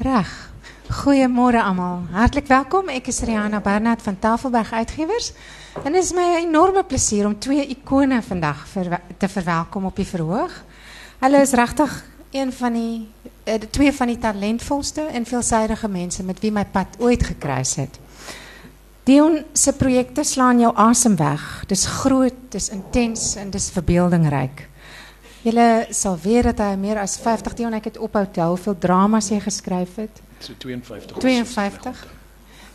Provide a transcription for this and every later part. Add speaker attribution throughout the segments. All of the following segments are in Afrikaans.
Speaker 1: Reg. Goeiemôre almal. Hartlik welkom. Ek is Rihanna Barnard van Tafelberg Uitgewers. En dit is my 'n enorme plesier om twee ikone vandag te verwelkom op die verhoog. Hulle is regtig een van die uh, twee van die talentvolste en veelsidige mense met wie my pad ooit gekruis het. Dion se projekte slaan jou asem weg. Dis groot, dis intens en dis verbeeldingryk. Julle sal weet dat hy meer as 50 Dion ek het ophou tel hoeveel dramas jy geskryf het.
Speaker 2: So 52.
Speaker 1: 52.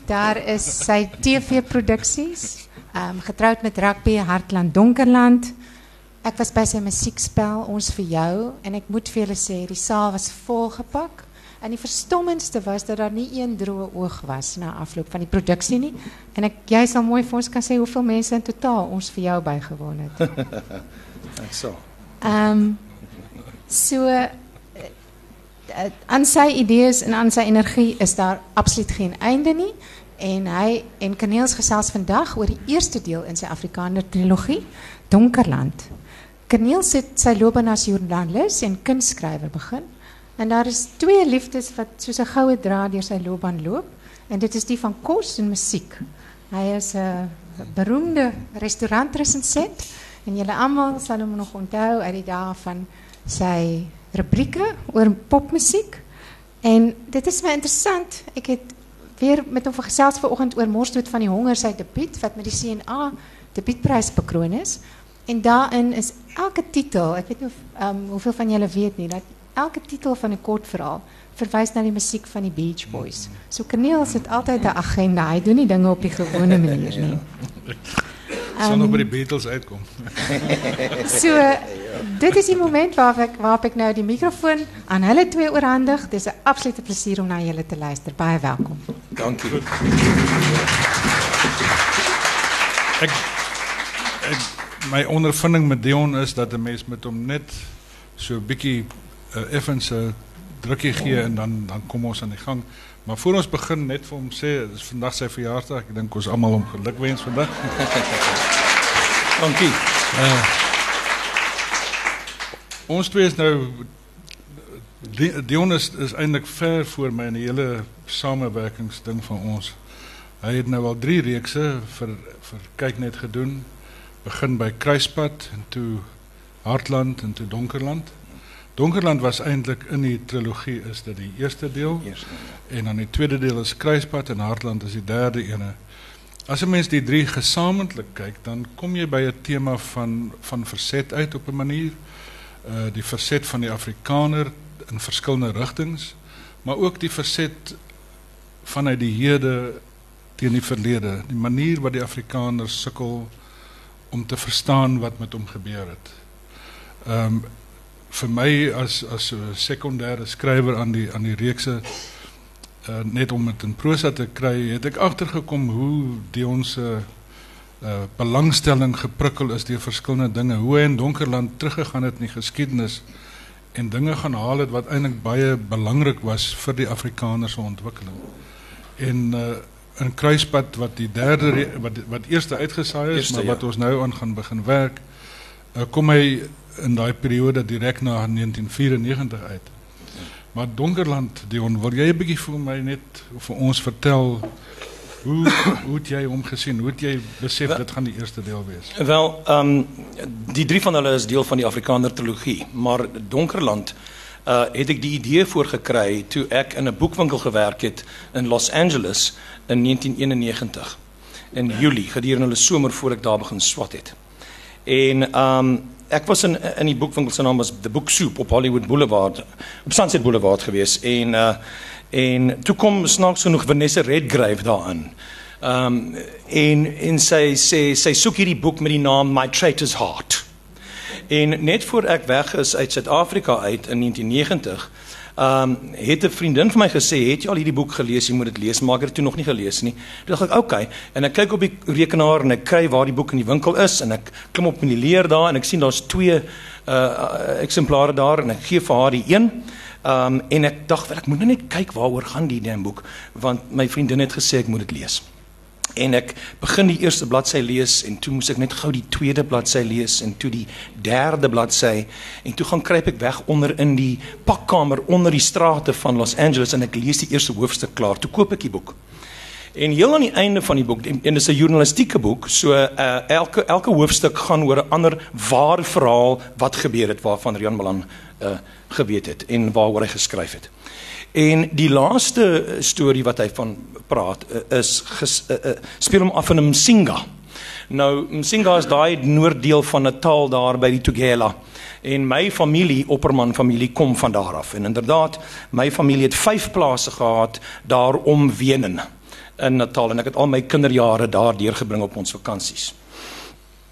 Speaker 1: Daar is sy TV-produksies. Ehm um, getroud met rugby Hartland Donkerland. Ek was by sy musiekspel Ons vir jou en ek moet vir julle sê die saal was volgepak. En die verstommendste was dat daar nie een droë oog was na afloop van die produksie nie. En ek jy sal mooi vir ons kan sê hoeveel mense in totaal Ons vir jou bygewoon het.
Speaker 2: Ek sal.
Speaker 1: Um, so uh, aan sy idees en aan sy energie is daar absoluut geen einde nie en hy en Kaneels gesels vandag oor die eerste deel in sy Afrikaner trilogie Donkerland. Kaneels het sy loopbaan as joernalis en kunstskrywer begin en daar is twee liefdes wat soos 'n goue draad deur sy loopbaan loop en dit is die van kos en musiek. Hy is 'n beroemde restaurantresensent en julle almal sal hom nog onthou uit die dae van sy rubrieke oor popmuziek. En dit is my interessant. Ek het weer met hom gesels vanoggend oor Morsdood van die Honger sy debuut wat met die CNA debuutprys bekroon is. En daarin is elke titel, ek weet nie of um, hoeveel van julle weet nie, dat elke titel van 'n kort verhaal verwys na die musiek van die Beach Boys. So Kaneel sit altyd 'n agenda. Hy doen nie dinge op die gewone manier nie.
Speaker 3: Zal um, nog bij de Beatles uitkomen.
Speaker 1: so, dit is die moment waar ik, waar ik nou die microfoon aan hulle twee oorhandig. Het is een absolute plezier om naar jullie te luisteren. Baie welkom.
Speaker 2: Dank
Speaker 3: ek, my ondervinding met Dion is dat de mens met hom net so 'n bietjie uh, effens 'n drukkie gee en dan dan kom ons aan die gang. Maar voor ons begin net vir hom sê, dit is vandag sy verjaarsdag. Ek dink ons almal hom gelukwens vandag.
Speaker 2: Dankie. Uh,
Speaker 3: ons twee is nou Dion is, is eintlik ver voor my in die hele samewerkingsding van ons. Hy het nou al 3 reekse vir vir kyk net gedoen. Begin by Kruispad en toe Hartland en toe Donkerland. Donkerland was eintlik in die trilogie is dit die eerste deel.
Speaker 2: Eerste.
Speaker 3: En dan die tweede deel is Kruispad en Hartland is die derde ene. As 'n mens die drie gesamentlik kyk, dan kom jy by 'n tema van van verset uit op 'n manier. Uh die verset van die Afrikaner in verskillende rigtings, maar ook die verset vanuit die hede teen die verlede, die manier wat die Afrikaner sukkel om te verstaan wat met hom gebeur het. Ehm um, vir my as as 'n sekondêre skrywer aan die aan die reekse uh, net om dit in prosa te kry, het ek agtergekom hoe die ons uh, uh, belangstelling geprikkel is deur verskillende dinge, hoe hy in Donkerland teruggegaan het in die geskiedenis en dinge gaan haal het wat eintlik baie belangrik was vir die Afrikaner se ontwikkeling. En uh, in Kruispad wat die derde wat wat eerste uitgesaai is, eerste, maar wat ja. ons nou aan gaan begin werk, uh, kom hy in daai periode direk na 1994 uit. Maar Donkerland, Dion, wil jy 'n bietjie vir my net vir ons vertel hoe hoe het jy hom gesien? Hoe het jy besef dit gaan die eerste deel wees?
Speaker 2: Wel, ehm um, die drie van hulle is deel van die Afrikaner trilogie, maar Donkerland uh het ek die idee voorgekry toe ek in 'n boekwinkel gewerk het in Los Angeles in 1991 in Julie gedurende hulle somer voor ek daar begin swat het. En ehm um, ek was in in die boekwinkel se naam was The Book Soup op Hollywood Boulevard op Sunset Boulevard gewees en uh en toe kom snaaks genoeg Vanessa Redgrave daarin. Ehm um, en en sy sê sy soek hierdie boek met die naam My Traitor's Heart. En net voor ek weg is uit Suid-Afrika uit in 1990 Ehm um, het 'n vriendin vir my gesê, "Het jy al hierdie boek gelees? Jy moet dit lees." Maar ek het dit toe nog nie gelees nie. Toe dink ek, "Oké." Okay. En ek kyk op die rekenaar en ek kry waar die boek in die winkel is en ek klim op in die leer daar en ek sien daar's twee uh eksemplare daar en ek gee vir haar die een. Ehm um, en ek dink, "Wel, ek moet nou net kyk waaroor gaan die ding boek want my vriendin het gesê ek moet dit lees." En ek begin die eerste bladsy lees en toe moes ek net gou die tweede bladsy lees en toe die derde bladsy en toe gaan kruip ek weg onder in die pakkamer onder die strate van Los Angeles en ek lees die eerste hoofstuk klaar. Toe koop ek die boek. En heel aan die einde van die boek en dit is 'n journalistieke boek, so uh, elke elke hoofstuk gaan oor 'n ander ware verhaal wat gebeur het waarvan Rian Malan uh, geweet het en waaroor hy geskryf het. En die laaste storie wat hy van praat uh, is ges, uh, uh, speel hom af in Msinga. Nou Msinga is daai noorddeel van Natal daar by die Tugela. En my familie, Opperman familie kom van daar af. En inderdaad, my familie het 5 plase gehad daar om Wenen in Natal en ek het al my kinderjare daar deurgebring op ons vakansies.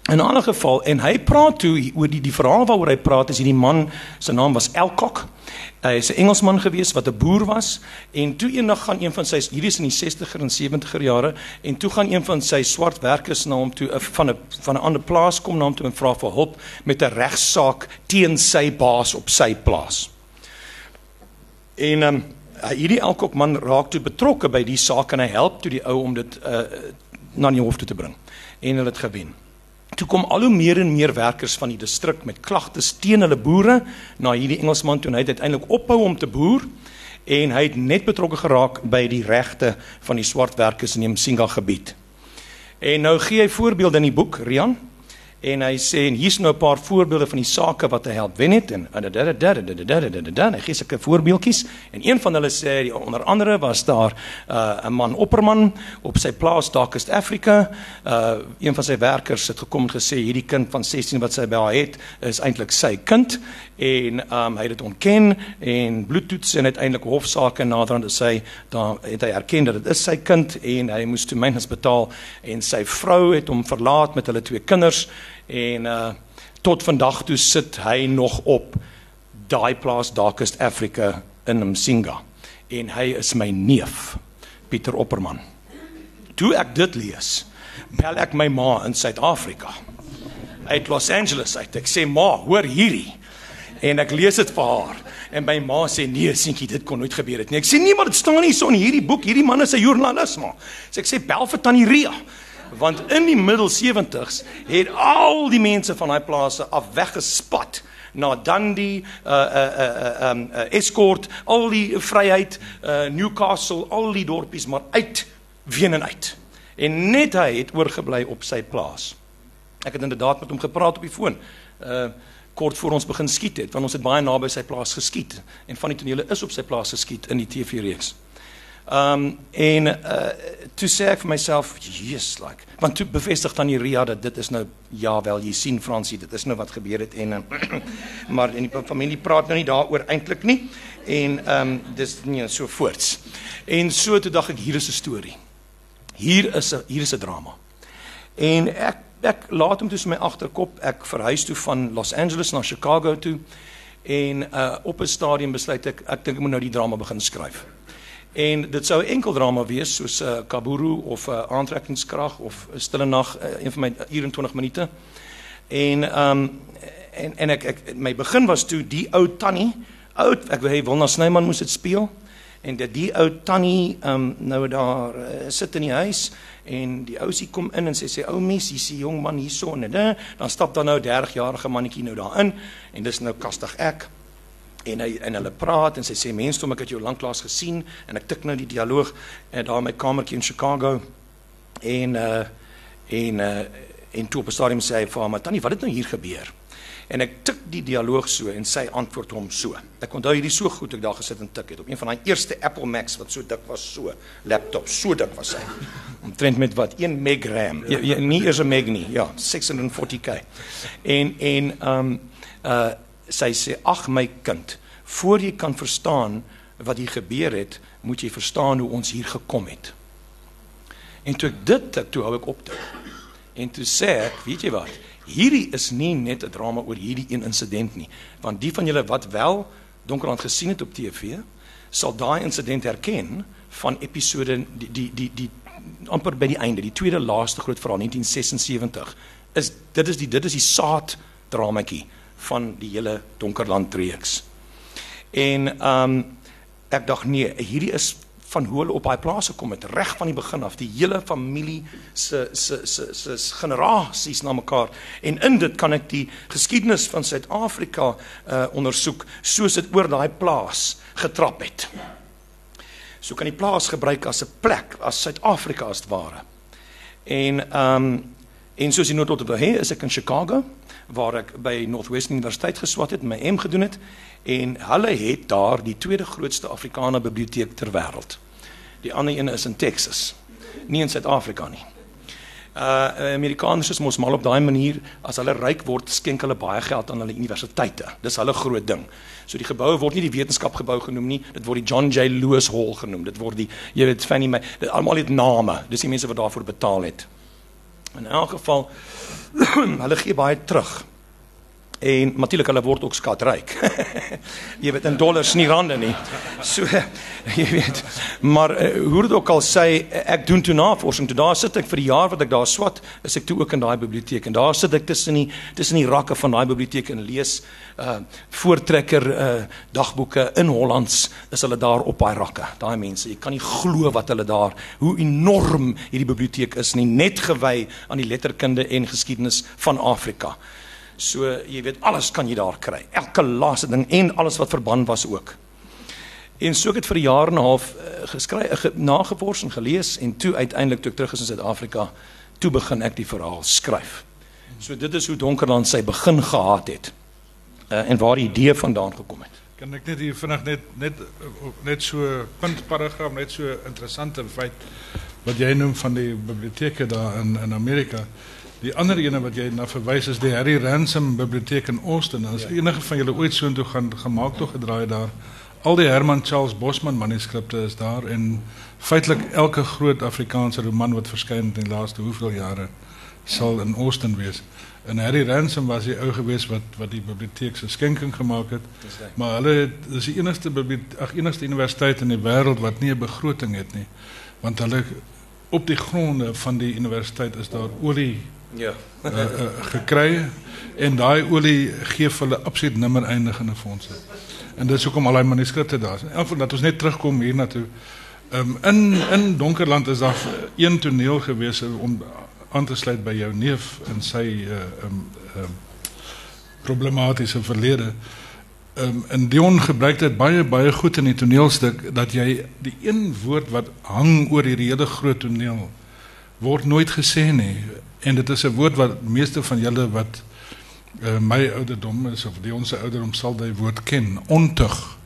Speaker 2: In 'n ander geval en hy praat toe oor die die verhaal waaroor hy praat is hierdie man se naam was Elcock. Hy is 'n Engelsman gewees wat 'n boer was en toe eendag gaan een van sy hierdie is in die 60er en 70er jare en toe gaan een van sy swart werkers na hom toe van 'n van 'n ander plaas kom na hom toe en vra vir hulp met 'n regsaak teen sy baas op sy plaas. En ehm um, hierdie Elkok man raak toe betrokke by die saak en hy help toe die ou om dit uh, na die hof toe te bring en hulle het gewen. Toe kom al hoe meer en meer werkers van die distrik met klagtes teen hulle boere na hierdie Engelsman toe en hy het uiteindelik ophou om te boer en hy het net betrokke geraak by die regte van die swart werkers in die Msinga gebied. En nou gee hy voorbeelde in die boek Rian en hy sê en hier's nou 'n paar voorbeelde van die sake wat hy help wen het en hy gee sulke voorbeeldjies en een van hulle sê onder andere was daar 'n uh, man opperman op sy plaas Darkest Africa uh, een van sy werkers het gekom en gesê hierdie kind van 16 wat sy by haar het is eintlik sy kind en um, hy het dit ontken en bloedtoets en uiteindelik hofsaake naderhand sê dan het hy erken dat dit is sy kind en hy moes toe myns betaal en sy vrou het hom verlaat met hulle twee kinders en uh tot vandag toe sit hy nog op daai plaas Darkest Africa in Msinga en hy is my neef Pieter Opperman. Toe ek dit lees, bel ek my ma in Suid-Afrika uit Los Angeles uit. Ek sê ma, hoor hierdie. En ek lees dit vir haar en my ma sê nee, seentjie, dit kon nooit gebeur het nie. Ek sê nee, maar dit staan nie so in hierdie boek. Hierdie man is 'n joernalis maar. So ek sê bel vir Tannie Ria want in die middel 70s het al die mense van daai plase af weggespat na Dundee, uh uh uh um uh, Escort, al die Vryheid, uh Newcastle, al die dorpies maar uit Wenen uit. En net hy het oorgebly op sy plaas. Ek het inderdaad met hom gepraat op die foon. Uh kort voor ons begin skiet het, want ons het baie naby sy plaas geskiet en van die tonele is op sy plaas geskiet in die TV reeks. Um en uh toe sê ek vir myself, "Jesus, like." Want toe bevestig dan die Ria dat dit is nou ja wel, jy sien Fransie, dit is nou wat gebeur het en uh, maar in die familie praat nou nie daaroor eintlik nie. En um dis nie so voorts. En so toe dink ek hier is 'n storie. Hier is 'n hier is 'n drama. En ek ek laat hom toe in my agterkop, ek verhuis toe van Los Angeles na Chicago toe en uh op 'n stadium besluit ek ek dink ek moet nou die drama begin skryf. En dit sou 'n enkel drama wees soos 'n uh, Kaburu of 'n uh, aantrekkingskrag of 'n stille nag, uh, een van my 24 minute. En ehm um, en en ek, ek my begin was toe die ou tannie, oud, ek wil hê Wilna Snyman moes dit speel. En dit die ou tannie ehm um, nou daar uh, sit in die huis en die ousie kom in en sê sê ou mens, hier's 'n jong man hierson en dan stap dan nou 30 jarige mannetjie nou daarin en dis nou kastig ek en hy en hulle praat en sy sê mensdom ek het jou lanklaas gesien en ek tik nou die dialoog en eh, daar in my kamertjie in Chicago. En uh en uh en toe op 'n stadium sê hy vir maar tannie wat het nou hier gebeur? En ek tik die dialoog so en sy antwoord hom so. Ek onthou hierdie so goed ek daar gesit en tik het op een van daai eerste Apple Macs wat so dik was so laptop so dik was hy. Omtrent met wat 1 meg RAM. Ja, ja, nie eers 'n meg nie ja 640k en en um uh sy sê ag my kind voor jy kan verstaan wat hier gebeur het moet jy verstaan hoe ons hier gekom het. En toe ek dit ek toe hou ek op dit en toe sê ek weet jy wat? Hierdie is nie net 'n drama oor hierdie een insident nie want die van julle wat wel donkerland gesien het op TV sal daai insident herken van episode die die die, die amper by die einde die tweede laaste groot verhaal 1976 is dit is die dit is die saad dramatjie van die hele Donkerland reeks. En ehm um, ek dink nee, hierdie is van hoe hulle op daai plase kom het reg van die begin af die hele familie se se se se generasies na mekaar en in dit kan ek die geskiedenis van Suid-Afrika uh ondersoek soos dit oor daai plaas getrap het. So kan die plaas gebruik as 'n plek as Suid-Afrika as ware. En ehm um, en soos jy nou tot op hier is ek in Chicago waar ek by Northwestern Universiteit geswat het, my M gedoen het en hulle het daar die tweede grootste Afrikaner biblioteek ter wêreld. Die ander een is in Texas, nie in Suid-Afrika nie. Uh Amerikaners is mos mal op daai manier as hulle ryk word, skenk hulle baie geld aan hulle universiteite. Dis hulle groot ding. So die geboue word nie die wetenskapgebou genoem nie, dit word die John J Lewis Hall genoem. Dit word die jy weet Fannie Mae, dit almal het name. Dis die mense wat daarvoor betaal het. In elk geval hulle gee baie terug. En natuurlik hulle word ook skatryk. jy weet in dollars nie rande nie. So jy weet. Maar uh, hoe dit ook al sê, ek doen toe navorsing. Toe daar sit ek vir die jaar wat ek daar swat, is ek toe ook in daai biblioteek en daar sit ek tussen die tussen die rakke van daai biblioteek en lees uh voortrekker uh dagboeke in Hollands is hulle daar op daai rakke. Daai mense, jy kan nie glo wat hulle daar, hoe enorm hierdie biblioteek is nie, net gewy aan die letterkunde en geskiedenis van Afrika. So jy weet alles kan jy daar kry. Elke laaste ding en alles wat verband was ook. En so ek het vir 'n jaar en 'n half uh, geskryf, uh, nagevors en gelees en toe uiteindelik toe ek terug is in Suid-Afrika, toe begin ek die verhaal skryf. So dit is hoe Donkerland sy begin gehad het. Uh, en waar die idee vandaan gekom het.
Speaker 3: Kan ek net hier vinnig net net net so puntparagraaf net so interessante feit wat jy noem van die biblioteke daar in in Amerika. Die ander ene wat jy na verwys is die Harry Ransom biblioteek in Austin. As ja. enige van julle ooit so intoe gaan gemaak toe gedraai daar. Al die Herman Charles Bosman manuskripte is daar en feitelik elke groot Afrikaanse roman wat verskyn het in die laaste hoeveel jare sal in Austin wees. En Harry Ransom was die ou gewees wat wat die biblioteek se skenking gemaak het. Maar hulle is die enigste ag enigste universiteit in die wêreld wat nie 'n begroting het nie. Want hulle op die gronde van die universiteit is daar olie
Speaker 2: Ja.
Speaker 3: uh, uh, gekry en daai olie gee vir hulle absoluut nimmer eindigende fondse. En dis hoekom al daai manuskripte daar is. En afval dat ons net terugkom hier na toe. Ehm um, in in Donkerland is daar een toneel gewees om aan te sluit by jou neef en sy ehm uh, um, um, problematiese verlede. Ehm um, en Dion gebruik dit baie baie goed in die toneelstuk dat jy die een woord wat hang oor hierdie hele groot toneel word nooit gesê nie. En dit is 'n woord wat meeste van julle wat uh, my ouderdom is of die ons ouderdom sal daai woord ken. Ontug.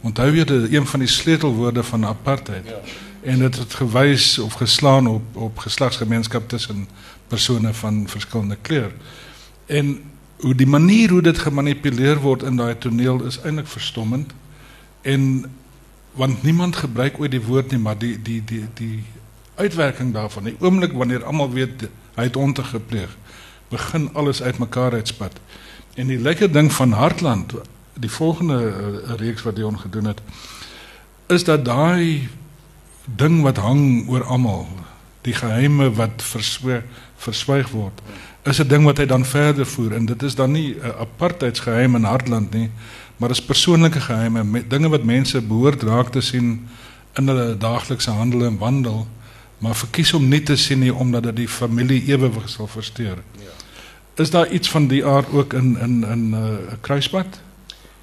Speaker 3: Onthou jy dit een van die sleutelwoorde van apartheid. Ja. en dit het gewys of geslaan op op geslagsgemeenskap tussen persone van verskillende kleur. En hoe die manier hoe dit gemanipuleer word in daai toneel is eintlik verstommend. En want niemand gebruik ooit die woord nie maar die die die die uitwerking daarvan. Die oomblik wanneer almal weet hy het onte gepleeg begin alles uitmekaar uitspat en die lekker ding van Hartland die volgende uh, reeks wat hy ongedoen het is dat daai ding wat hang oor almal die geheime wat verswyg verswyg word is 'n ding wat hy dan verder voer. En dit is dan nie 'n apartheidsgeheim in Hartland nie maar is persoonlike geheime dinge wat mense behoort raak te sien in hulle daaglikse handel en wandel maar verkies om nie te sien nie omdat dit die familie ewewig sal versteur. Ja. Is daar iets van die aard ook in in in 'n uh, kruispad?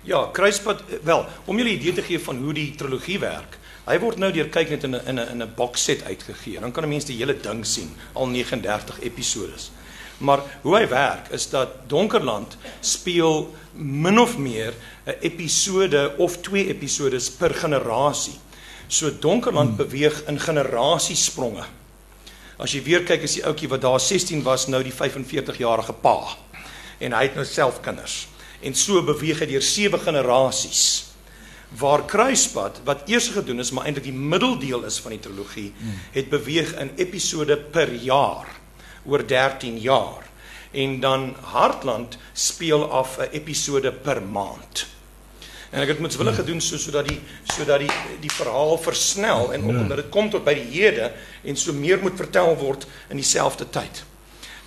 Speaker 2: Ja, kruispad wel, om julle 'n idee te gee van hoe die trilogie werk. Hy word nou deur kyk net in 'n in 'n in 'n box set uitgegee. Dan kan 'n mens die hele ding sien, al 39 episodes. Maar hoe hy werk is dat Donkerland speel min of meer 'n episode of twee episodes per generasie. So Donkerland beweeg in generasiespronge. As jy weer kyk as die ouetjie wat daar 16 was nou die 45 jarige pa en hy het nou self kinders. En so beweeg hy deur sewe generasies. Waar Kruispad wat eers gedoen is maar eintlik die middeldeel is van die trilogie, het beweeg in episode per jaar oor 13 jaar. En dan Hartland speel af 'n episode per maand. En ek het dit moetswillig gedoen so sodat die sodat die die verhaal versnel en ook ja. omdat dit kom tot by die hede en so meer moet vertel word in dieselfde tyd.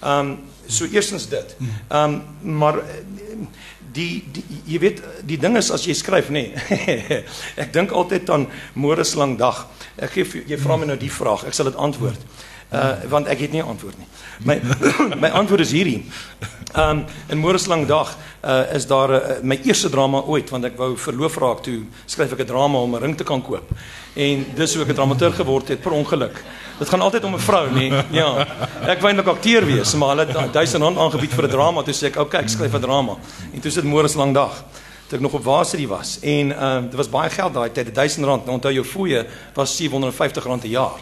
Speaker 2: Ehm um, so eerstens dit. Ehm um, maar die, die jy weet die ding is as jy skryf nê. Nee. ek dink altyd aan môre se lang dag. Ek gee jy vra my nou die vraag, ek sal dit antwoord. Uh want ek het nie 'n antwoord nie. My my antwoord is hierdie. Um in môre se lang dag uh is daar uh, my eerste drama ooit want ek wou verloof raak toe skryf ek 'n drama om 'n ring te kan koop. En dis hoe ek 'n dramaturg geword het per ongeluk. Dit gaan altyd om 'n vrou, nee. Ja. Ek wou eintlik akteur wees, maar hulle het 1000 rand aangebied vir 'n drama, toe sê ek, "Oké, okay, ek skryf 'n drama." En toe sit môre se lang dag toe ek nog op Waasrie was en ehm uh, dit was baie geld daai tyd, 1000 rand. Nou onthou jou fooie was 750 rand 'n jaar.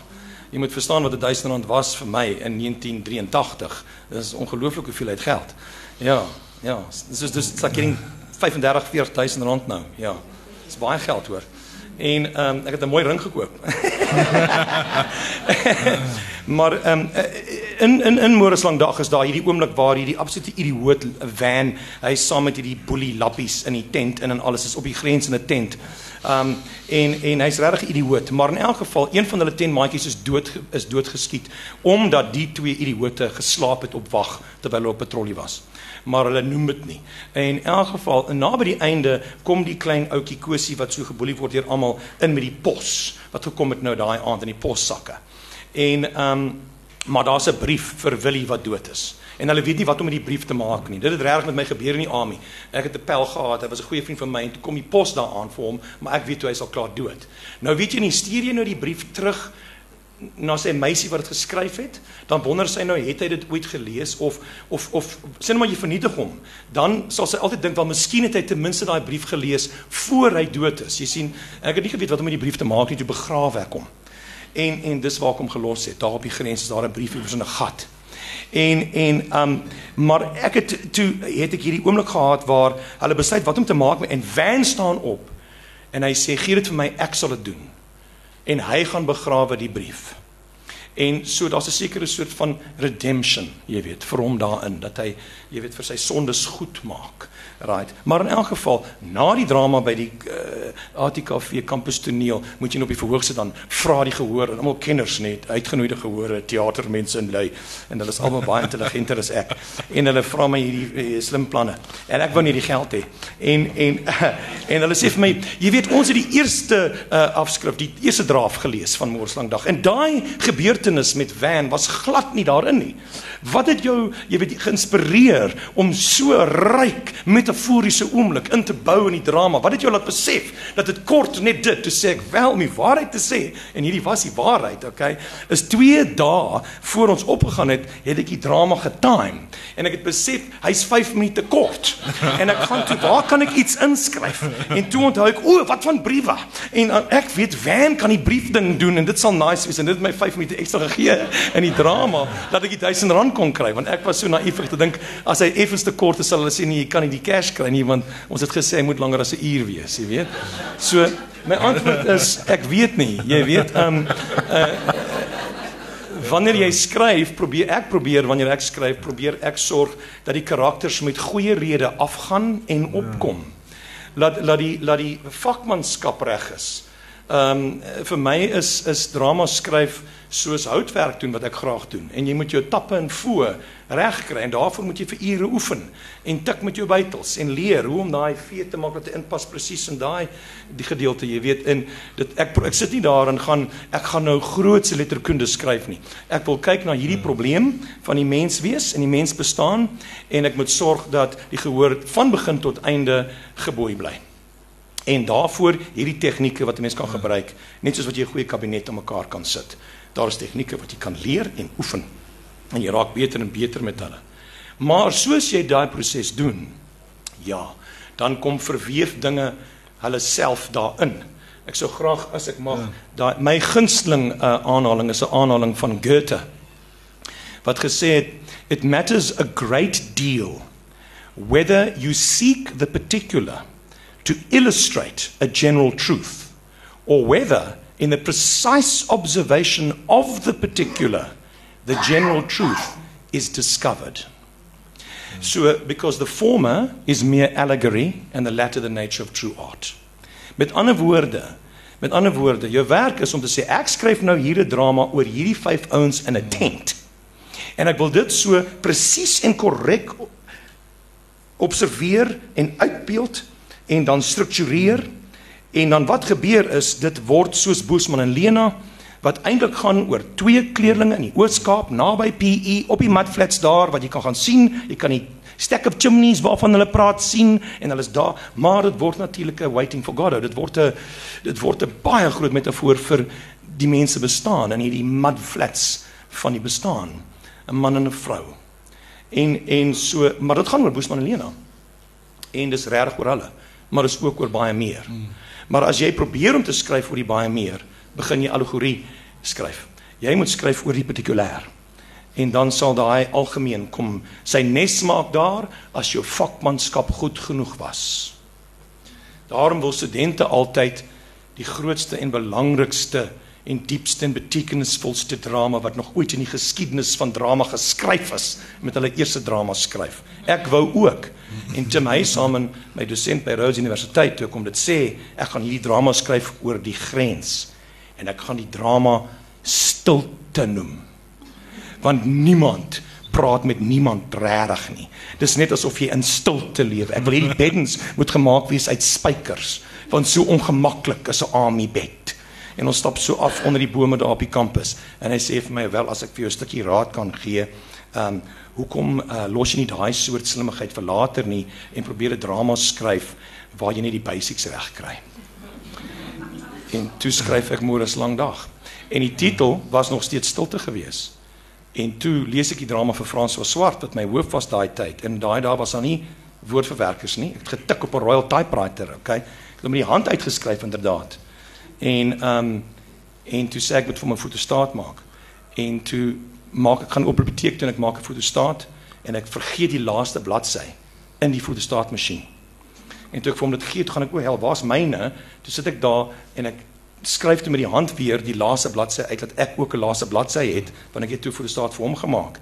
Speaker 2: Jy moet verstaan wat 1000 rand was vir my in 1983. Dit is ongelooflik hoeveel uit geld. Ja, ja. Dis is dis like getting 35 40000 rand nou. Ja. Dis baie geld hoor. En ehm um, ek het 'n mooi ring gekoop. maar ehm um, in in in Morislang dag is daar hierdie oomblik waar hierdie absolute idioot van hy saam met hierdie boelie lappies in die tent in en alles is op die grens in 'n tent. Um en en hy's regtig idioot, maar in elk geval een van hulle 10 maatjies is dood is doodgeskiet omdat die twee idioote geslaap het op wag terwyl hulle op patrollie was. Maar hulle noem dit nie. En in elk geval, naby die einde kom die klein ouetjie Kosie wat so geboelie word deur almal in met die pos wat gekom het nou daai aand in die possakke. En um maar daar's 'n brief vir Willie wat dood is en hulle weet nie wat om met die brief te maak nie. Dit het regtig met my gebeur in die army. Ek het 'n pel gehad, hy was 'n goeie vriend van my en toe kom die pos daaraan vir hom, maar ek weet toe hy sal klaar dood. Nou weet jy nie, stuur jy nou die brief terug na sy meisie wat dit geskryf het, dan wonder sy nou het hy dit ooit gelees of of of sien maar jy vernietig hom. Dan sal sy altyd dink wel miskien het hy ten minste daai brief gelees voor hy dood is. Jy sien, ek het nie geweet wat om met die brief te maak nie toe begrawe ek hom. En en dis waar ek hom gelos het. Daar op die grens is daar 'n brief oor 'n gat. En en um maar ek het toe het ek hierdie oomblik gehad waar hulle besluit wat om te maak en Van staan op en hy sê gee dit vir my ek sal dit doen. En hy gaan begrawe die brief. En so daar's 'n sekere soort van redemption, jy weet, vir hom daarin dat hy jy weet vir sy sondes goed maak. Right. Maar in elk geval, na die drama by die uh, eh, ATKV kampus toneel, moet jy nou op die verhoog sit dan vra die gehoor en almal kenners net, uitgenooi gehore, teatermense in lui en hulle is almal baie intelligenter as ek. En hulle vra my hierdie uh, slim planne. En ek wou nie die geld hê. En en uh, en hulle sê vir my, jy weet ons het die eerste uh, afskrif, die eerste draaf gelees van Morslang dag. En daai gebeurtenis met Van was glad nie daarin nie. Wat het jou, jy weet, geïnspireer om so ryk metaforiese oomblik in te bou in die drama? Wat het jou laat besef dat dit kort net dit te sê ek wel om die waarheid te sê en hierdie was die waarheid, okay? Is 2 dae voor ons opgegaan het, het ek die drama getime en ek het besef hy's 5 minute kort. En ek gaan toe, waar kan ek iets inskryf? En toe onthou ek, o, wat van briewe? En uh, ek weet Van kan die brief ding doen en dit sal nice wees en dit het my 5 minute ekstra gegee in die drama dat ek die 1000 rand kon kry want ek was so naïef om te dink as hy effens te kort is sal hulle sê nee jy kan nie die cash kry nie want ons het gesê hy moet langer as 'n uur wees jy weet. So my antwoord is ek weet nie. Jy weet um uh, wanneer jy skryf probeer ek probeer wanneer ek skryf probeer ek sorg dat die karakters met goeie redes afgaan en opkom. Laat laat die laat die vakmanskap reg is um vir my is is drama skryf soos houtwerk doen wat ek graag doen. En jy moet jou tappe en voë reg kry en daarvoor moet jy vir ure oefen en tik met jou bytels en leer hoe om daai vee te maak dat dit inpas presies in daai die gedeelte jy weet in dit ek ek sit nie daar en gaan ek gaan nou grootse letterkunde skryf nie. Ek wil kyk na hierdie probleem van die mens wees en die mens bestaan en ek moet sorg dat die gehoor van begin tot einde geboei bly en daarvoor hierdie tegnieke wat 'n mens kan gebruik net soos wat jy 'n goeie kabinet om mekaar kan sit Daar is tegnieke wat jy kan leer en oefen en jy raak beter en beter met hulle. Maar soos jy daai proses doen, ja, dan kom verweef dinge hulle self daarin. Ek sou graag as ek mag ja. daai my gunsteling uh, aanhaling is 'n aanhaling van Goethe wat gesê het it matters a great deal whether you seek the particular to illustrate a general truth or whether in the precise observation of the particular, the general truth is discovered. So, because the former is mere allegory and the latter the nature of true art. Met ander woorde, met ander woorde, jou werk is om te sê ek skryf nou hier 'n drama oor hierdie vyf ouens in 'n tent. En ek wil dit so presies en korrek observeer en uitbeeld en dan struktureer en dan wat gebeur is dit word soos Boesman en Lena wat eintlik gaan oor twee kleerlinge in die Oos-Kaap naby PE op die matflats daar wat jy kan gaan sien. Jy kan die stack of chimneys waarvan hulle praat sien en hulle is daar. Maar dit word natuurlik 'n waiting for God dit word 'n dit word 'n baie groot metafoor vir die mense bestaan in hierdie matflats van die bestaan. 'n man en 'n vrou. En en so maar dit gaan oor Boesman en Lena. En dis reg oor hulle maar is ook oor baie meer. Maar as jy probeer om te skryf oor die baie meer, begin jy allegorie skryf. Jy moet skryf oor die partikulêr. En dan sal daai algemeen kom sy nes maak daar as jou vakmanskap goed genoeg was. Daarom wil studente altyd die grootste en belangrikste en diepste en betekenisvolste drama wat nog ooit in die geskiedenis van drama geskryf is met hulle eerste drama skryf. Ek wou ook en Tim Haysamen, my dosent by Rhodes Universiteit, toe kom dit sê, ek gaan hierdie drama skryf oor die grens en ek gaan die drama stilte noem. Want niemand praat met niemand regtig nie. Dis net asof jy in stilte leef. Ek wil hierdie beddens moet gemaak wees uit spykers, want so ongemaklik is 'n army bed en ons stap so af onder die bome daar op die kampus en hy sê vir my wel as ek vir jou 'n stukkie raad kan gee ehm um, hoekom uh, los jy nie daai soort slimmigheid vir later nie en probeer 'n drama skryf waar jy net die basics reg kry? En toe skryf ek môre 'n lang dag. En die titel was nog steeds stilte gewees en toe lees ek die drama vir Frans van Swart wat my hoof was daai tyd. En daai daar was dan nie woordverwerkers nie. Ek het getik op 'n Royal typewriter okay ek het hom met die hand uitgeskryf inderdaad En ehm um, en toe sê ek moet vir my fotostaat maak. En toe maak ek gaan op die biblioteek toe en ek maak 'n fotostaat en ek vergeet die laaste bladsy in die fotostaatmasjien. En toe ek vir hom dit gee, toe gaan ek o, hel, waar's myne? Toe sit ek daar en ek skryf toe met die hand weer die laaste bladsy uit dat ek ook 'n laaste bladsy het want ek het toe fotostaat vir hom gemaak.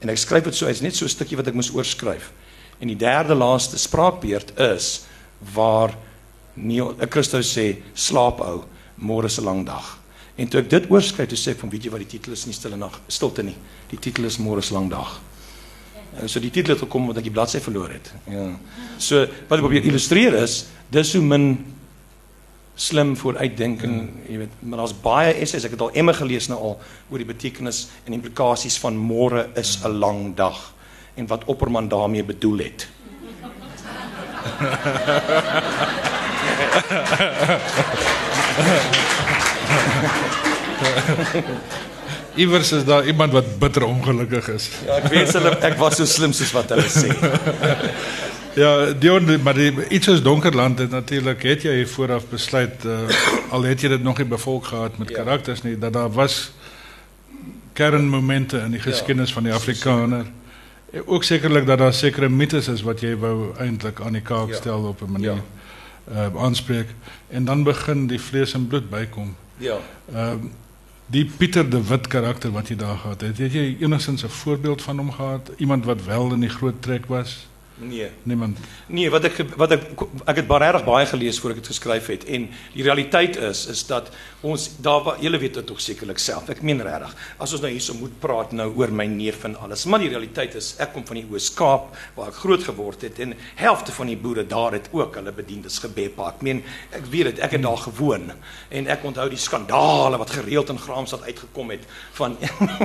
Speaker 2: En ek skryf dit so, hy's net so 'n stukkie wat ek moes oorskryf. En die derde laaste spraakbeurt is waar Neil Christus sê slaap ou môre 'n lang dag. En toe ek dit oorskryf, toe sê ek van weet jy wat die titel is nie stille nag, stilte nie. Die titel is môre 'n lang dag. En so die titel het gekom omdat ek die bladsy verloor het. Ja. So wat ek probeer illustreer is, dis hoe min slim vooruitdenking, jy weet, maar daar's baie essays, ek het al emme gelees nou al oor die betekenis en implikasies van môre is 'n lang dag en wat Opperman daarmee bedoel het.
Speaker 3: Iewers is daar iemand wat bitter ongelukkig is.
Speaker 2: Ja, ek weet hulle ek was so slim soos wat hulle sê.
Speaker 3: ja, Dion, maar die, iets soos Donkerland het natuurlik het jy vooraf besluit uh, al het jy dit nog nie bevolk gehad met ja. karakters nie dat daar was kernmomente in die ja, van die Afrikaner. Ook sekerlik dat daar sekere mites is wat jy wou eintlik aan die kaak ja. op 'n manier. Uh, aanspreek en dan begin die vlees en bloed bykom.
Speaker 2: Ja.
Speaker 3: Ehm uh, die Pieter de Wit karakter wat jy daar gehad het, het jy enigstens 'n voorbeeld van hom gehad? Iemand wat wel in die groot trek was?
Speaker 2: Nee.
Speaker 3: Niemand.
Speaker 2: Nee, wat ek wat ek ek het baie reg baie gelees voor ek dit geskryf het en die realiteit is is dat ons daar julle weet dit tog sekerlik self. Ek meen regtig. As ons nou hierso moet praat nou oor my neef en alles, maar die realiteit is ek kom van die Oos-Kaap waar ek groot geword het en helfte van die boere daar het ook hulle bediendes gebepa. Ek meen ek weet dit, ek het daar gewoon en ek onthou die skandale wat gereeld in Graamsstad uitgekom het van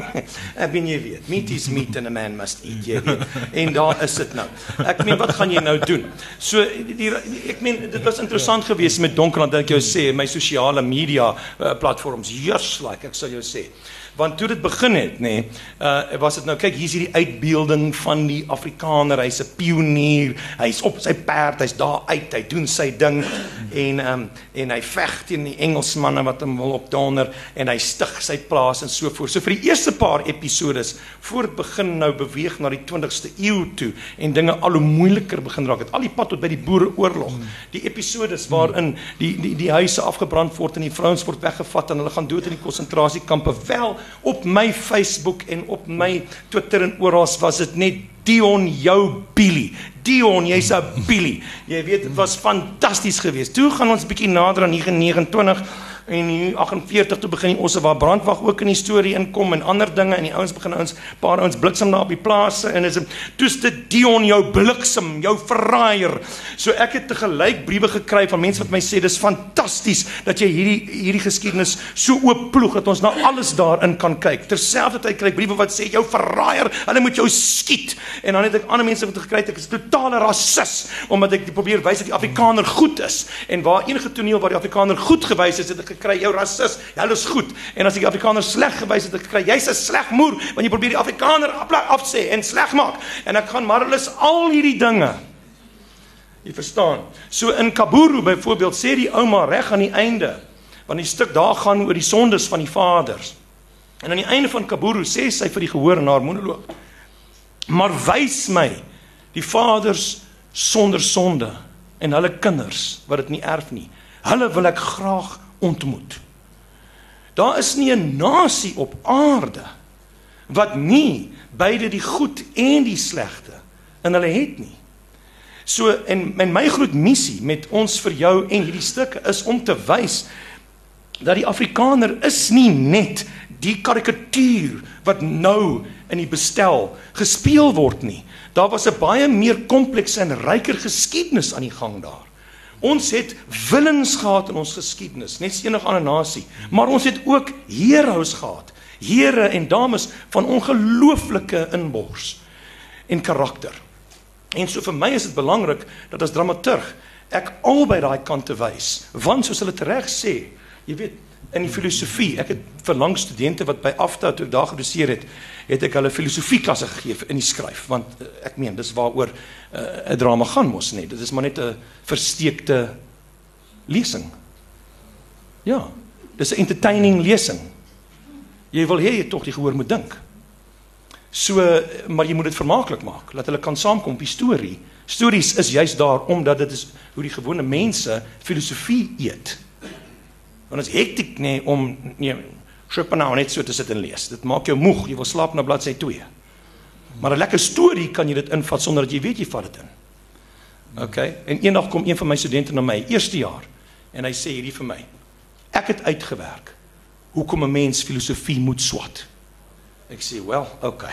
Speaker 2: ek weet jy weet, meat is meat and a man must eat. Jy weet. En daar is dit nou. Ek meen wat gaan jy nou doen? So die, die, ek meen dit was interessant geweest met Donkerland dat ek jou sê my sosiale media uh, platforms just like ek sal jou sê want toe dit begin het nê nee, uh was dit nou kyk hier's hierdie uitbeelding van die Afrikaner. Hy's 'n pionier. Hy's op sy perd. Hy's daar uit. Hy doen sy ding. En um en hy veg teen die Engelsmanne wat hom wil opdonder en hy stig sy plaas en so voort. So vir die eerste paar episodes voor dit begin nou beweeg na die 20ste eeu toe en dinge al hoe moeiliker begin raak het. Al die pad tot by die boereoorlog. Die episodes waarin die die die huise afgebrand word en die vrouens word weggevat en hulle gaan dood in die konsentrasiekampe. Wel op my Facebook en op my Twitter en oral was dit net Dion jou Billy. Dion, jy's 'n Billy. Jy weet dit was fantasties geweest. Toe gaan ons 'n bietjie nader aan 929 en in 48 toe begin die osse waar brandwag ook in die storie inkom en ander dinge en die ouens begin ouens paar ouens bliksem daar op die plase en is toets dit Dion jou bliksem jou verraaier. So ek het te gelyk briewe gekry van mense wat my sê dis fantasties dat jy hierdie hierdie geskiedenis so oop ploeg dat ons na alles daarin kan kyk. Terselfdertyd kry ek briewe wat sê jou verraaier hulle moet jou skiet. En dan het ek ander mense wat gekry het ek is totale rasis omdat ek probeer wys dat die Afrikaner goed is. En waar enige toneel waar die Afrikaner goed gewys is het ek gekry jou rasis. Jy is goed. En as ek die Afrikaner sleg gewys het, ek gekry jy's 'n sleg moer want jy probeer die Afrikaner afsê en sleg maak. En ek gaan maar hulle is al hierdie dinge. Jy verstaan. So in Kaburu byvoorbeeld sê die ouma reg aan die einde want die stuk daar gaan oor die sondes van die vaders. En aan die einde van Kaburu sê sy vir die gehoor in haar monoloog: "Maar wys my die vaders sonder sonde en hulle kinders wat dit nie erf nie. Hulle wil ek graag ontmoet. Daar is nie 'n nasie op aarde wat nie beide die goed en die slegte in hulle het nie. So en, en my groot missie met ons vir jou en hierdie stukke is om te wys dat die Afrikaner is nie net die karikatuur wat nou in die bestel gespeel word nie. Daar was 'n baie meer komplekse en ryker geskiedenis aan die gang daar. Ons het willens gehad in ons geskiedenis, net so enige ander nasie, maar ons het ook heroes gehad. Here en dames van ongelooflike inbors en karakter. En so vir my is dit belangrik dat as dramaturg ek albei daai kante wys, want soos hulle reg sê, jy weet, in die filosofie. Ek het vir lang studente wat by Afta toe daar gedoseer het, het ek hulle filosofie klasse gegee in die skryf want uh, ek meen dis waaroor eh, 'n uh, drama gaan mos net. Dit is maar net 'n versteekte lesing. Ja, dis 'n entertaining lesing. Jy wil hê jy tog die gehoor moet dink. So maar jy moet dit vermaaklik maak. Laat hulle kan saamkom op die storie. Stories is juis daar omdat dit is hoe die gewone mense filosofie eet. Want is hektiek nê nee, om nee Schopenhauer net so te sit en lees. Dit maak jou moeg. Jy wil slaap na bladsy 2. Maar 'n lekker storie kan jy dit invat sonder dat jy weet jy vat dit in. OK. En eendag kom een van my studente na my eerste jaar en hy sê hierdie vir my. Ek het uitgewerk hoekom 'n mens filosofie moet swat. Ek sê, "Wel, OK.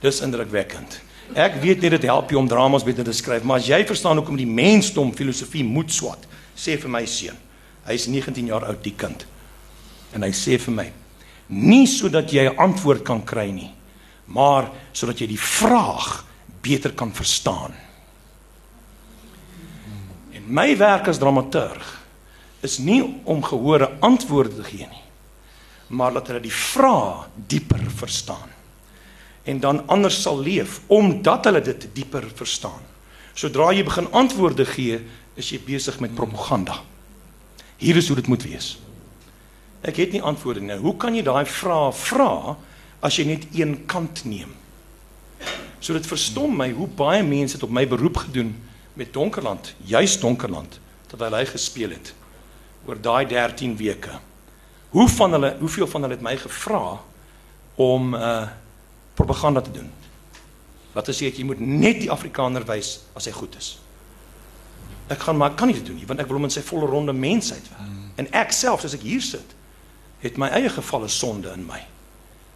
Speaker 2: Dis indrukwekkend. Ek weet nie dit help jou om dramas beter te skryf, maar as jy verstaan hoekom die mensdom filosofie moet swat, sê vir my seun, Hy's 19 jaar oud die kind. En hy sê vir my: "Nie sodat jy 'n antwoord kan kry nie, maar sodat jy die vraag beter kan verstaan." En my werk as dramaturg is nie om gehore antwoorde te gee nie, maar dat hulle die vraag dieper verstaan. En dan anders sal leef omdat hulle dit dieper verstaan. Sodra jy begin antwoorde gee, is jy besig met propaganda. Hier is hoe dit moet wees. Ek het nie antwoorde nie. Hoe kan jy daai vrae vra as jy net een kant neem? So dit verstom my hoe baie mense het op my beroep gedoen met Donkerland, juis Donkerland, terwyl hy gespeel het oor daai 13 weke. Hoe van hulle, hoeveel van hulle het my gevra om uh propaganda te doen? Wat as jy jy moet net die Afrikaner wys as hy goed is? Ek gaan maar kan nie dit doen nie want ek wil hom in sy volle ronde mensheid werk. Hmm. En ek self as ek hier sit, het my eie gevalle sonde in my.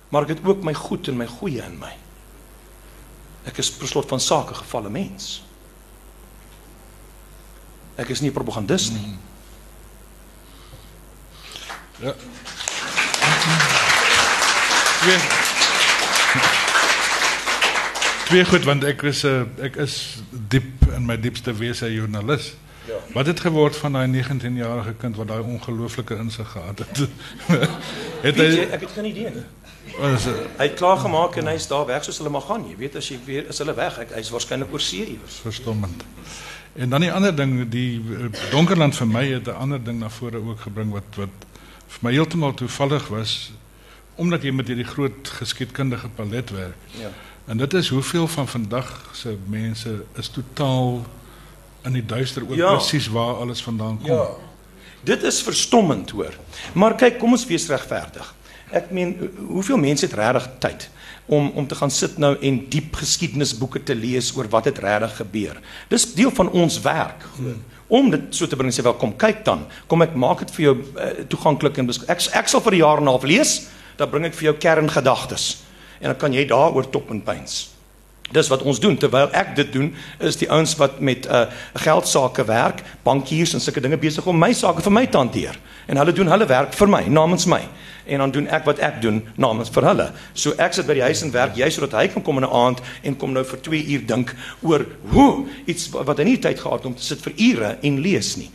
Speaker 2: Maar ek het ook my goed en my goeie in my. Ek is per slot van sake gevalle mens. Ek is nie propagandist nie. Hmm.
Speaker 3: Ja. Twee. Twee goed want ek is 'n uh, ek is diep in my diepste wese 'n joernalis. Ja. Wat het geword van daai 19-jarige kind wat daai ongelooflike insig gehad het?
Speaker 2: het hy jy, ek het geen idee nie. Was, uh, hy het klaar gemaak en hy's daar weg soos hulle maar gaan. Jy weet as jy weer is hulle weg. Hy's waarskynlik oor see iewers.
Speaker 3: Verstommend. En dan die ander ding, die uh, Donkerland vir my het 'n ander ding na vore ook gebring wat wat vir my heeltemal toevallig was omdat jy met hierdie groot geskiedkundige palet werk. Ja. En dit is hoeveel van vandag se mense is totaal in die duister oor ja. presies waar alles vandaan kom. Ja.
Speaker 2: Dit is verstommend hoor. Maar kyk, kom ons wees regverdig. Ek meen, hoeveel mense het regtig tyd om om te gaan sit nou en diep geskiedenisboeke te lees oor wat het regtig gebeur? Dis deel van ons werk. Hmm. om dit so te bring sê wel kom kyk dan. Kom ek maak dit vir jou uh, toeganklik en ek ek sal vir 'n jaar en 'n half lees, dan bring ek vir jou kerngedagtes. En dan kan jy daaroor top en pyns. Dis wat ons doen terwyl ek dit doen is die ouens wat met uh geldsaake werk, bankiers en sulke dinge besig om my sake vir my te hanteer. En hulle doen hulle werk vir my namens my en dan doen ek wat ek doen namens vir hulle. So ek sit by die huis en werk jy sodat hy kan kom in 'n aand en kom nou vir 2 uur dink oor hoe iets wat hy nie tyd gehad om te sit vir ure en lees nie.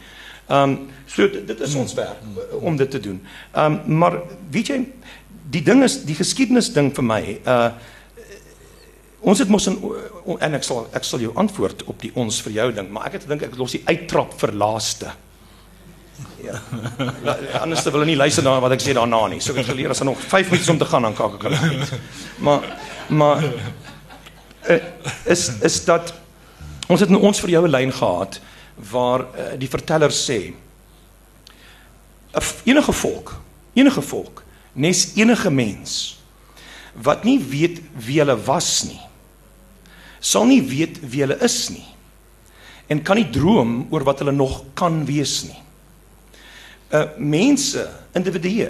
Speaker 2: Um so dit, dit is ons werk om dit te doen. Um maar weet jy die ding is die geskiedenis ding vir my uh Ons het mos 'n en ek sal ek sal jou antwoord op die ons vir jou ding, maar ek het gedink ek los die uittrap vir laaste. Ja. Anders wil hulle nie luister na wat ek sê daarna nie. So ek het geleer as er nog 5 minute om te gaan dan kak ek hulle uit. Maar maar uh, is is dat ons het nou ons vir jou 'n lyn gehad waar uh, die verteller sê enige volk, enige volk, nes enige mens wat nie weet wie hulle was nie sal nie weet wie hulle is nie en kan nie droom oor wat hulle nog kan wees nie. Uh mense, individue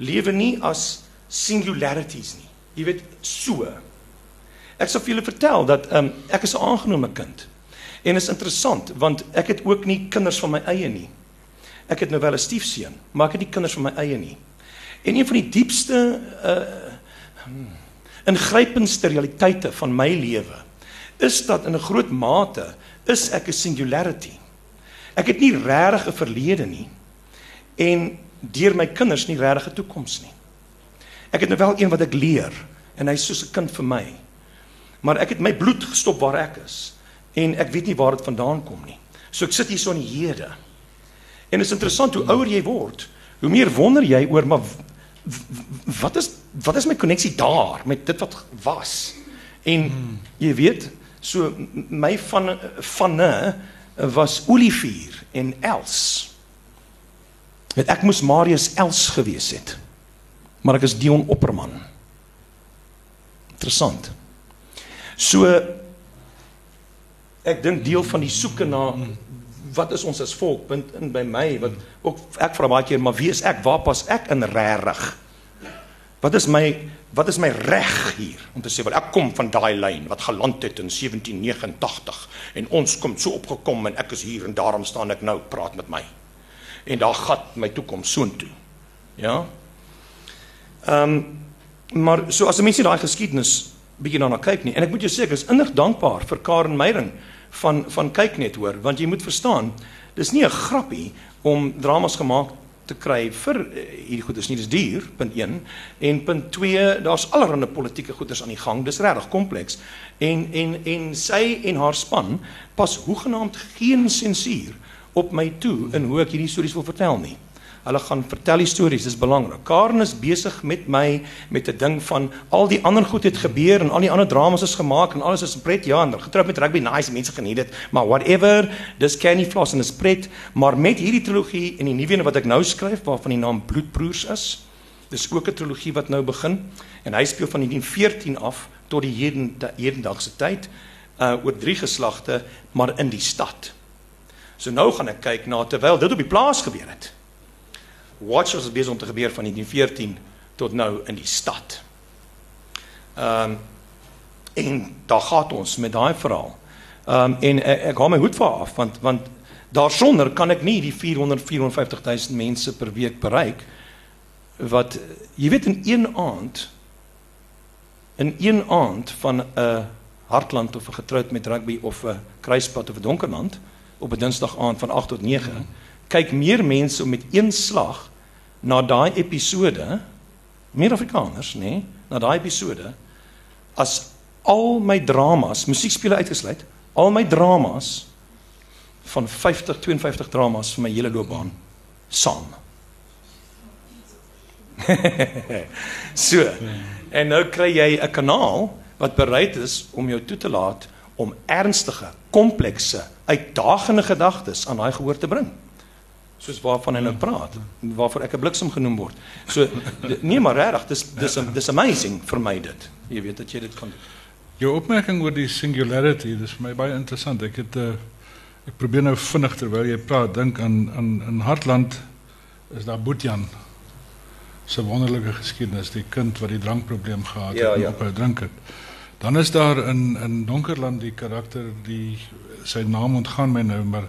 Speaker 2: lewe nie as singularities nie. Jy weet so. Ek sal vir julle vertel dat um ek is 'n aangenome kind. En is interessant want ek het ook nie kinders van my eie nie. Ek het nou wel 'n stiefseun, maar ek het nie kinders van my eie nie. En een van die diepste uh ingrypendste realiteite van my lewe is dat in 'n groot mate is ek 'n singularity. Ek het nie regtig 'n verlede nie en deur my kinders nie regtig 'n toekoms nie. Ek het nou wel een wat ek leer en hy's soos 'n kind vir my. Maar ek het my bloed gestop waar ek is en ek weet nie waar dit vandaan kom nie. So ek sit hier so in die hede. En dit is interessant hoe ouer jy word, hoe meer wonder jy oor maar wat is wat is my koneksie daar met dit wat was? En jy weet, So my van vanne was Olivier en Els. Het ek moes Marius Els gewees het. Maar ek is Dion Opperman. Interessant. So ek dink deel van die soeke na wat is ons as volk punt in by my wat ook ek vra baie keer maar wie is ek? Waar pas ek in regtig? Wat is my wat is my reg hier om te sê wel ek kom van daai lyn wat geland het in 1789 en ons kom so opgekom en ek is hier en daarom staan ek nou praat met my. En daar gat my toekoms soontoe. Ja. Ehm um, maar so as 'n mens daai geskiedenis bietjie daarna kyk nie en ek moet jou sê ek is innig dankbaar vir Karen Meyering van van kyk net hoor want jy moet verstaan dis nie 'n grappie om dramas gemaak te kry vir uh, hierdie goeders nie dis duur punt 1 en punt 2 daar's allerlei politieke goeders aan die gang dis regtig kompleks. En en en sy en haar span pas hoegenaamd geen sensuur op my toe in hoe ek hierdie stories wil vertel nie Hulle gaan vertel stories, dis belangrik. Karen is besig met my met 'n ding van al die ander goed het gebeur en al die ander dramas is gemaak en alles is pret. Ja, en getroud met rugby, nice, mense geniet dit. Maar whatever, dis Kenny Floss en is pret, maar met hierdie trilogie en die nuwe een wat ek nou skryf waarvan die naam Bloedbroers is. Dis ook 'n trilogie wat nou begin en hy speel van 1914 af tot die heden hedendagse tyd uh oor drie geslagte maar in die stad. So nou gaan ek kyk na terwyl dit op die plaas gebeur het. Watch was besig om te gebeur van 1914 tot nou in die stad. Ehm um, en daar gaan ons met daai verhaal. Ehm um, en ek, ek haal my hoed vir af want want daarsonder kan ek nie die 400 450 000 mense per week bereik wat jy weet in een aand in een aand van 'n hartland of 'n getroud met rugby of 'n kruispad of 'n donkerland op 'n dinsdag aand van 8 tot 9 kyk meer mense met een slag na daai episode meer Afrikaners nê nee, na daai episode as al my dramas musiekspele uitgesluit al my dramas van 50 52 dramas vir my hele loopbaan saam. So en nou kry jy 'n kanaal wat bereid is om jou toe te laat om ernstige komplekse uitdagende gedagtes aan daai gehoor te bring soos waarvan hy nou praat waarvoor ek 'n bliksem genoem word. So nee maar regtig dis dis dis amazing vir my dit. Jy weet dat jy dit kan
Speaker 3: Jou opmerking oor die singularity dis vir my baie interessant. Ek het uh, Ek probeer nou vinnig terwyl jy praat dink aan aan in Hartland is daar Boetjan. Se wonderlike geskiedenis, die kind wat die drankprobleem gehad
Speaker 2: Ja,
Speaker 3: het en
Speaker 2: ja.
Speaker 3: ophou drink het. Dan is daar in in Donkerland die karakter die sy naam ontgaan my nou maar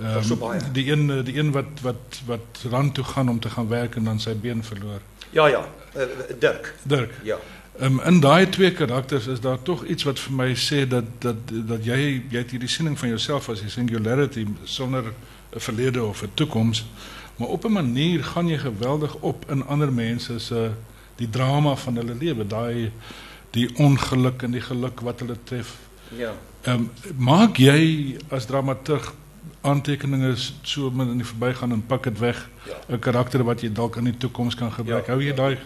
Speaker 2: Daar's so baie.
Speaker 3: die een die een wat wat wat rand toe gaan om te gaan werk en dan sy been verloor.
Speaker 2: Ja ja, uh, Dirk.
Speaker 3: Dirk.
Speaker 2: Ja.
Speaker 3: Um, in daai twee karakters is daar tog iets wat vir my sê dat dat dat jy jy het hierdie siening van jouself as die singularity sonder 'n verlede of 'n toekoms, maar op 'n manier gaan jy geweldig op in ander mense se die drama van hulle lewe, daai die ongeluk en die geluk wat hulle tref.
Speaker 2: Ja.
Speaker 3: Ehm um, maak jy as dramaturg aantekeninge so min in die verbygaan en pak dit weg
Speaker 2: Ja.
Speaker 3: 'n karakter wat jy dalk in die toekoms kan gebruik.
Speaker 2: Ja,
Speaker 3: Hou jy
Speaker 2: ja.
Speaker 3: daai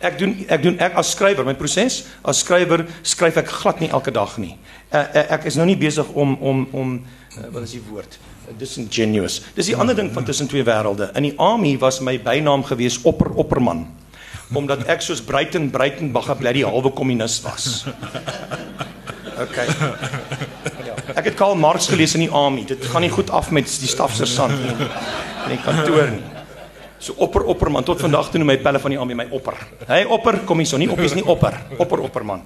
Speaker 2: Ek doen ek doen ek as skrywer, my proses as skrywer skryf ek glad nie elke dag nie. Uh, ek is nou nie besig om om om uh, wat is die woord? Disingenuous. Dis die ander ding van tussen twee wêrelde. In die army was my bynaam gewees opper opperman omdat ek soos Bruiten Bruitenbagger bly die halwe kommunis was. OK. Ek het Karl Marx gelees in die army. Dit gaan nie goed af met die stafsersant nie in die kantoor nie. So opper opperman tot vandag toe noem my pelle van die army my opper. Hy opper kom hier so nie op is nie opper. Opper opperman.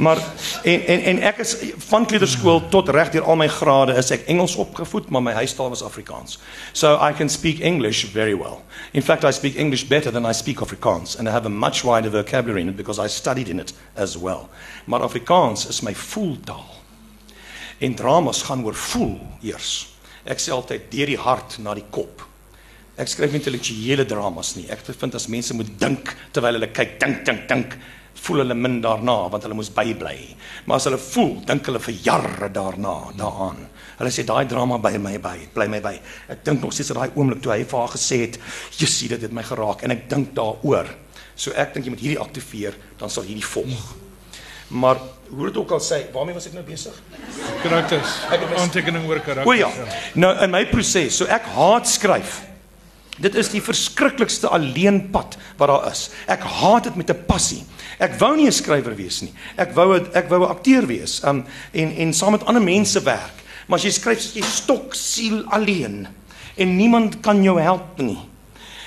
Speaker 2: Maar en en en ek is van kleuterskool tot reg deur al my grade is ek Engels opgevoed, maar my huistaal was Afrikaans. So I can speak English very well. In fact, I speak English better than I speak Afrikaans and I have a much wider vocabulary in it because I studied in it as well. Maar Afrikaans is my voeltaal. En dramas gaan oor voel eers. Ek sê altyd deur die hart na die kop. Ek skryf nie intellektuele dramas nie. Ek vind as mense moet dink terwyl hulle kyk, dink, dink, dink, voel hulle min daarna want hulle moes bybly. Maar as hulle voel, dink hulle vir jare daarna daaraan. Hulle sê daai drama by my by, bly my by. Ek dink nog steeds aan daai oomblik toe hy vir haar gesê het, "Jessie, dit het my geraak" en ek dink daaroor. So ek dink jy moet hierdie aktiveer, dan sal hierdie volg. Maar hoe dit ook al sê, waarmee was ek nou besig?
Speaker 3: karakters?
Speaker 2: Ek het mis-
Speaker 3: Aantekening oor karakters.
Speaker 2: O ja. Nou in my proses, so ek haat skryf. Dit is die verskriklikste alleenpad wat daar is. Ek haat dit met 'n passie. Ek wou nie 'n skrywer wees nie. Ek wou 'n- ek wou 'n akteur wees. Um en en saam met ander mense werk. Maar as jy skryf, is jy stok siel alleen en niemand kan jou help nie.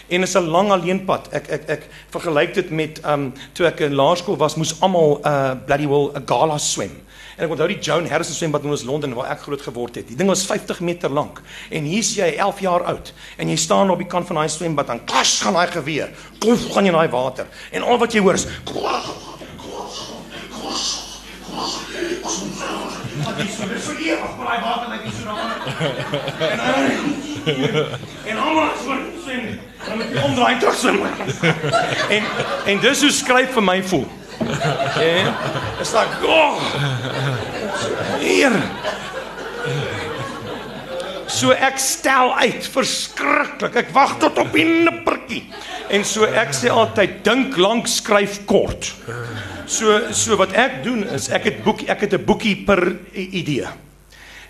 Speaker 2: En is 'n lang alleenpad. Ek ek ek vergelyk dit met um toe ek in laerskool was, moes almal uh bloody well 'n gala swem. En ek onthou die Joan Harrison swembad in ons Londen waar ek groot geword het. Die ding was 50 meter lank. En hier's jy 11 jaar oud en jy staan op die kant van daai swembad en klas gaan daai geweer. Klof gaan jy in daai water. En al wat jy hoor is Dis vir ewig, maar daai water lyk nie so daar. En almal is voor swem. Dan moet jy omdraai en terug swem. En en dis hoe skryf vir my voel. Ja. Dis like, "Oh." Hier. So ek stel uit, verskriklik. Ek wag tot op die nippertjie. En so ek sê altyd dink lank, skryf kort. So so wat ek doen is ek het boek ek het 'n boekie per idee.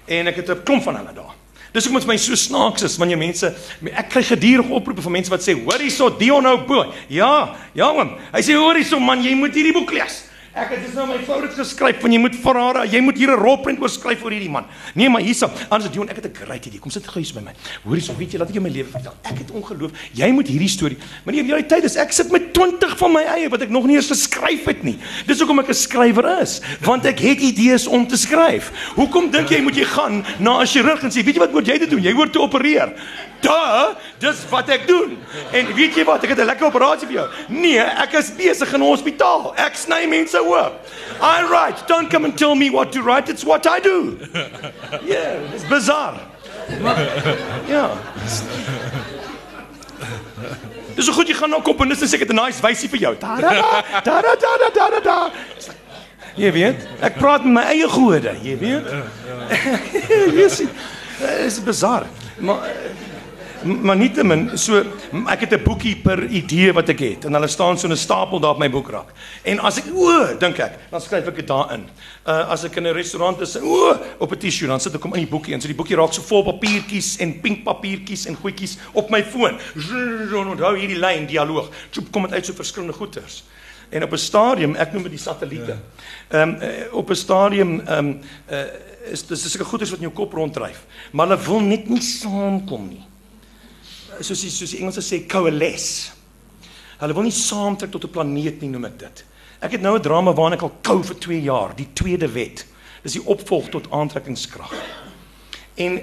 Speaker 2: En ek het 'n klomp van hulle daar. Dis hoekom dit my so snaaks is wanneer mense ek kry gedurig oproepe van mense wat sê hoor hierso Dion nou boy. Ja, ja man. Hy sê hoor hierso man, jy moet hierdie boek lees. Ek het dis nou my vrou het geskryf van jy moet vir haar, jy moet hier 'n rolprent oor skryf oor hierdie man. Nee, maar hierso, anders Dion, ek het 'n great idee. Kom sit gou hier by my. Hoor hierso, weet jy, laat ek jou my lewe vertel. Ek het ongeloof. Jy moet hierdie storie. Maar die realiteit is ek sit met 20 van my eie wat ek nog nie eens geskryf het nie. Dis hoekom ek 'n skrywer is, want ek het idees om te skryf. Hoekom dink jy moet jy gaan na 'n chirurg en sê, weet jy wat moet jy dit doen? Jy hoort te opereer. Duh, dis wat ek doen. En weet jy wat, ek het 'n lekker operasie vir jou. Nee, ek is besig in hospitaal. Ek sny mense oop. I write. Don't come and tell me what to write. It's what I do. Yeah, it's bizar. Maar ja. Dis so goed jy gaan na nou komponis en sê ek het 'n nice wysie vir jou. Da da da da da da da da. da. Jy weet, ek praat met my eie gode, jy weet. Jy sien, dit is bizar. Maar eh, maar nietemin so ek het 'n boekie per idee wat ek het en hulle staan so 'n stapel daar op my boekrak. En as ek o, dink ek, dan skryf ek dit daarin. Uh as ek in 'n restaurant is, o, op 'n tissue, dan sit ek hom in die boekie en so die boekie raak so vol papiertjies en pink papiertjies en goedjies op my foon. En onthou hierdie lyn dialoog. Toe kom dit uit so verskillende goeters. En op 'n stadium, ek noem dit die satelliete. Ehm um, op 'n stadium ehm um, uh, is dis sulke goeders wat in jou kop ronddryf, maar hulle wil net nie saamkom nie. Soos die, soos die Engelse sê coalesce. Hulle wil nie saamtrek tot 'n planeet nie, noem ek dit. Ek het nou 'n drama waarna ek al kou vir 2 jaar, die tweede wet. Dis die opvolg tot aantrekkingskrag. En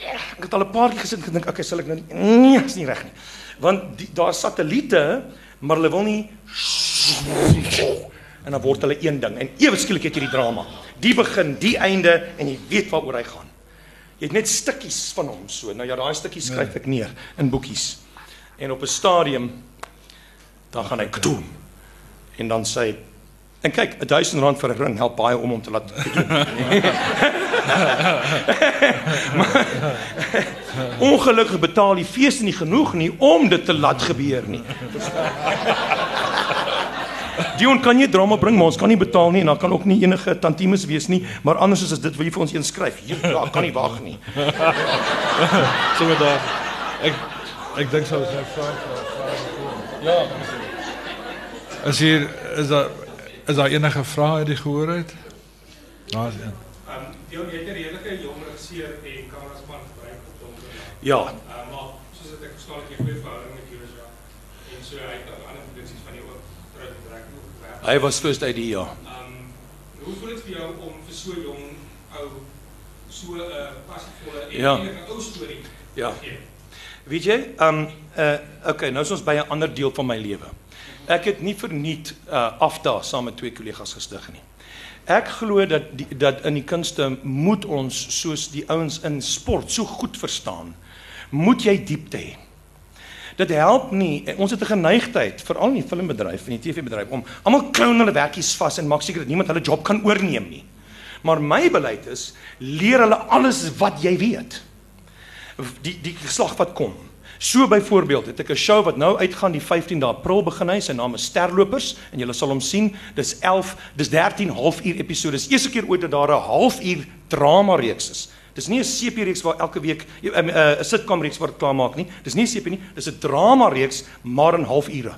Speaker 2: ja, ek het al 'n paar keer gesit en gedink, okay, sal ek nou nie nee, is nie reg nie. Want daar's satelliete, maar hulle wil nie en dan word hulle een ding en ewe skielik het jy die drama. Die begin, die einde en jy weet waaroor hy gaan. Jy het net stukkies van hom so. Nou ja, daai stukkies skryf ek neer in boekies. En op 'n stadium dan gaan hy kdoem. En dan sê hy en kyk, 1000 rand vir 'n ring help baie om hom te laat maar, Ongelukkig betaal die fees nie genoeg nie om dit te laat gebeur nie. Dion kan jy drama bring, maar ons kan nie betaal nie en dan kan ook nie enige tantimes wees nie, maar anders is dit wil jy vir ons een skryf. Hier, ja, kan nie wag nie.
Speaker 3: so met daai ek ek dink sou sy vra Ja. As hier is daar is daar enige vrae uit die gehoor uit? Daar's een.
Speaker 4: Ehm um, jy het 'n redelike jong regisseur en kameraspan gebruik op donker.
Speaker 2: Ja.
Speaker 4: Ehm uh, maar soos ek verstaan het jy goeie verhouding met Joshua. En so hy het ook ander produksies van jou ook terug getrek
Speaker 2: Hy was first ID ja.
Speaker 4: Ehm um, hoe voel dit vir jou om vir so jong ou so 'n uh, passievolle en
Speaker 2: Ja.
Speaker 4: 'n ou storie
Speaker 2: Ja.
Speaker 4: te gee?
Speaker 2: Weet jy, ehm um, uh okay, nou is ons by 'n ander deel van my lewe. Ek het nie verniet uh afda saam met twee kollegas gestig nie. Ek glo dat die, dat in die kunste moet ons soos die ouens in sport so goed verstaan. Moet jy diepte hê. Dit help nie. Ons het 'n geneigtheid, veral in die filmbedryf en die TV-bedryf om almal klou hulle werkies vas en maak seker dat niemand hulle job kan oorneem nie. Maar my beleid is leer hulle alles wat jy weet die die geslag wat kom. So byvoorbeeld het ek 'n show wat nou uitgaan die 15de April begin hy. Sy naam is Sterlopers en julle sal hom sien. Dis 11, dis 13 halfuur episodes. Eerste keer ooit dat daar 'n halfuur drama reeks is. Dis nie 'n CP reeks waar elke week 'n uh, 'n sitcom reeks word klaar maak nie. Dis nie 'n CP nie, dis 'n drama reeks maar in halfure.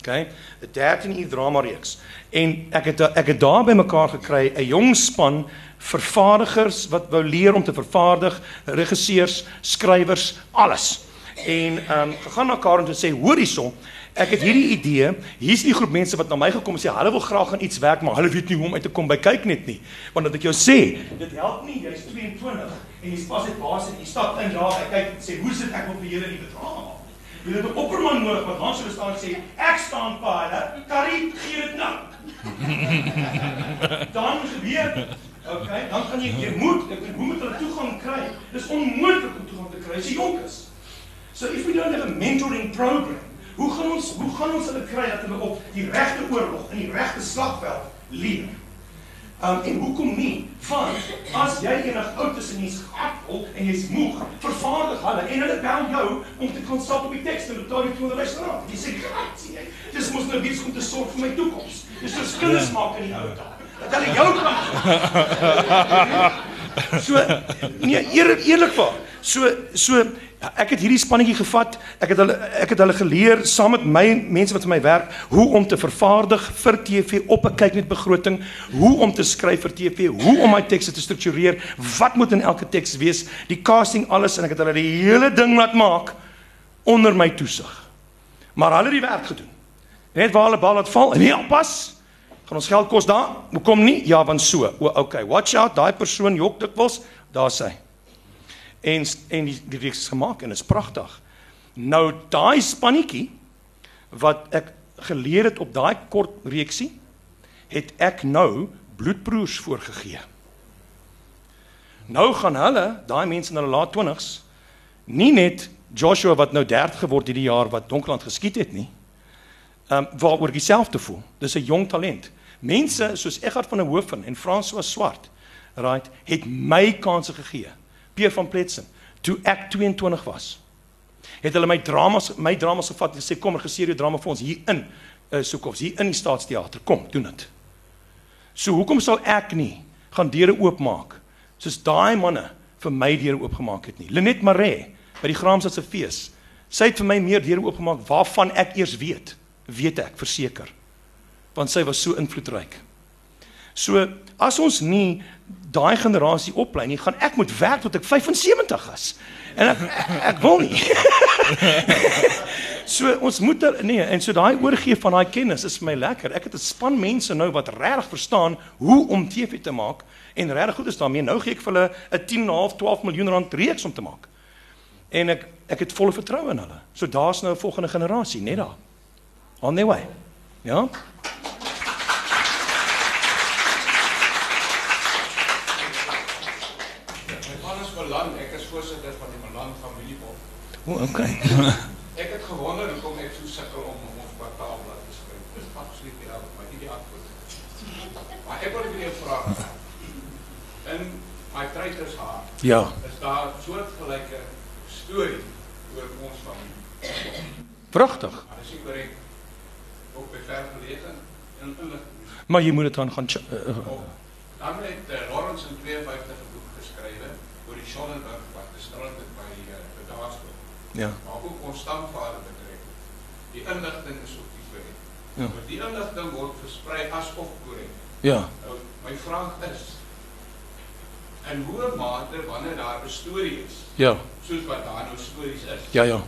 Speaker 2: OK? 'n 13 uur drama reeks. En ek het ek het daar bymekaar gekry 'n jong span vervaardigers wat wou leer om te vervaardig, regisseurs, skrywers, alles. En ehm um, gegaan na Karen toe sê hoor hierson, ek het hierdie idee, hier's die groep mense wat na my gekom en sê hulle wil graag aan iets werk, maar hulle weet nie hoe om uit te kom by kyk net nie. Want dat ek jou sê, dit help nie jy's 22 en jy's pas net baas en jy stap in daar en kyk en sê hoe sit ek op vir julle nie bedrag maak. Jy het 'n opperman nodig wat dan sou staan en sê ek staan pa hulle, Karie gee dit nou. dan gebeur Okay, dan gaan jy jy moet ek hoe moet hulle toegang kry? Dis onmoontlik om toegang te kry as jy jonk is. So if we don't have a mentoring program, hoe gaan ons hoe gaan ons hulle kry dat hulle op die regte oorlog in die regte slagveld leer? Um en hoekom nie? Want as jy enig oud is en jy's gatvol en jy's moeg, vervaardig hulle en hulle bel jou om te kon stap op die teks en betaal die restaurant. Jy sê, "Gat, sien jy? Dis mos nou besig om te sorg vir my toekoms." Dis so skills maak in die ou dae. Dat hulle jou kan So nee, eer, eerlikwaar. So so ek het hierdie spannetjie gevat. Ek het hulle ek het hulle geleer saam met my mense wat vir my werk hoe om te vervaardig vir TV op 'n kyknet begroting, hoe om te skryf vir TV, hoe om my tekste te struktureer, wat moet in elke teks wees, die casting alles en ek het hulle die hele ding laat maak onder my toesig. Maar hulle het die werk gedoen. Net waar hulle bal laat val en nie oppas gaan ons geld kos daar? Hoekom nie? Ja, want so. O, okay. Watch out, daai persoon jok dikwels, daar sê. En en die die reeks is gemaak en is pragtig. Nou daai spannetjie wat ek geleer het op daai kort reeksie, het ek nou bloedbroers voorgegee. Nou gaan hulle, daai mense in hulle laat 20s, nie net Joshua wat nou 30 geword hierdie jaar wat Donkland geskiet het nie. Ehm um, waaroor dieselfde voel. Dis 'n jong talent. Mense soos Egard van der Hoofen en François Swart, right, het my kansse gegee. Pierre van Pletsen, toe ek 22 was. Het hulle my dramas my dramas gevat en sê kom regisseer jou drama vir ons hier in uh, Soekofs, hier in die Staatsteater. Kom, doen dit. So hoekom sal ek nie gaan deure oopmaak soos daai manne vir my deure oopgemaak het nie. Lenet Maree by die Graamsstadse fees. Sy het vir my meer deure oopgemaak waarvan ek eers weet weet ek verseker. want sy was so invloedryk. So as ons nie daai generasie oplei nie, gaan ek moet werk tot ek 75 is. En ek ek wil nie. so ons moet er, nee, en so daai oorgee van daai kennis is vir my lekker. Ek het 'n span mense nou wat regtig verstaan hoe om TV te maak en regtig goed is daarmee. Nou gee ek vir hulle 'n 10.5 12 miljoen rand reeks om te maak. En ek ek het volle vertroue in hulle. So daar's nou 'n volgende generasie net daar. On their way. Ja.
Speaker 5: My man is Malan, ek is voorsitter van die Malan familiebond.
Speaker 2: O, oh, okay.
Speaker 5: Ek het gewonder hoekom ek so sukkel om om op kwartaalblad te skryf. Dis absoluut nie reg, maar nie die antwoord. Maar ek wil vir jou vra. In my treiters haar
Speaker 2: Ja.
Speaker 5: is daar 'n soortgelyke storie oor ons familie.
Speaker 2: Pragtig.
Speaker 5: Dis nie korrek. Ook by ver gelede in inligting.
Speaker 2: Maar jy moet dit dan gaan uh, uh,
Speaker 5: Dan het uh, Lawrence in 52 'n boek geskrywe oor die Schonenberg wat gestrand het by uh, Bedaarsdorp.
Speaker 2: Ja.
Speaker 5: maar ook ons stamvader betrek. Die inligting is op die korrek.
Speaker 2: Ja.
Speaker 5: Ja. Maar die inligting word versprei asof korrek.
Speaker 2: Ja.
Speaker 5: Nou, my vraag is in hoe mate wanneer daar 'n storie is,
Speaker 2: Ja.
Speaker 5: soos wat daar nou stories is,
Speaker 2: Ja, ja.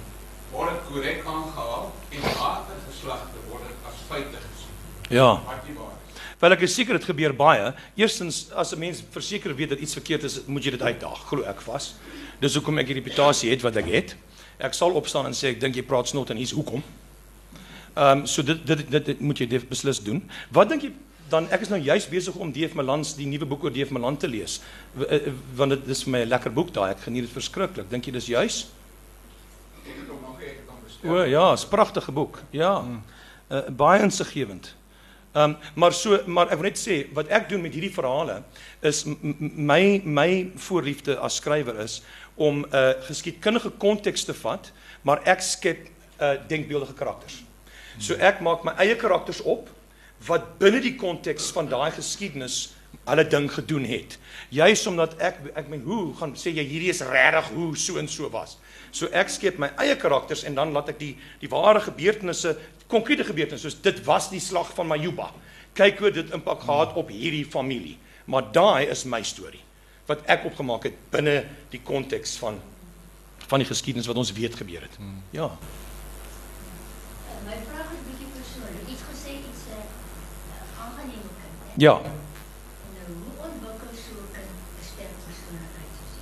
Speaker 5: word dit korrek aangehaal en later geslagte word dit as feite gesien.
Speaker 2: Ja.
Speaker 5: Wat nie waar is.
Speaker 2: Wel ek is seker dit gebeur baie. Eerstens as 'n mens verseker weet dat iets verkeerd is, moet jy dit uitdaag, glo ek vas. Dis hoekom ek die reputasie het wat ek het. Ek sal opstaan en sê ek dink jy praat snot en hier's hoekom. Ehm um, so dit, dit dit dit moet jy beslis doen. Wat dink jy dan ek is nou juis besig om DF Malans die nuwe boek oor DF Malan te lees. W, uh, want dit is vir my 'n lekker boek daai. Ek geniet dit verskriklik. Dink jy dis juis?
Speaker 5: Ek het hom nog ek het hom bestel.
Speaker 2: O ja, 'n pragtige boek. Ja. Uh, baie insiggewend. Ehm um, maar so maar ek wil net sê wat ek doen met hierdie verhale is my my voorliefde as skrywer is om 'n uh, geskiedkundige konteks te vat, maar ek skep 'n uh, denkbeeldige karakters. So ek maak my eie karakters op wat binne die konteks van daai geskiedenis hulle ding gedoen het. Juis omdat ek ek meen hoe gaan sê jy hierdie is regtig hoe so en so was. So ek skep my eie karakters en dan laat ek die die ware gebeurtenisse, konkrete gebeurtenisse soos dit was die slag van Majuba. Kyk hoe dit impak gehad op hierdie familie. Maar daai is my storie wat ek opgemaak het binne die konteks van van die geskiedenis wat ons weet gebeur het. Ja.
Speaker 6: Uh, my vraag is bietjie persoonlik. Iets gesê iets uh, uh, aangename kind. Hè?
Speaker 2: Ja.
Speaker 6: Nou, hoe ontwikkel so 'n kind sterk persoonlikheid soos?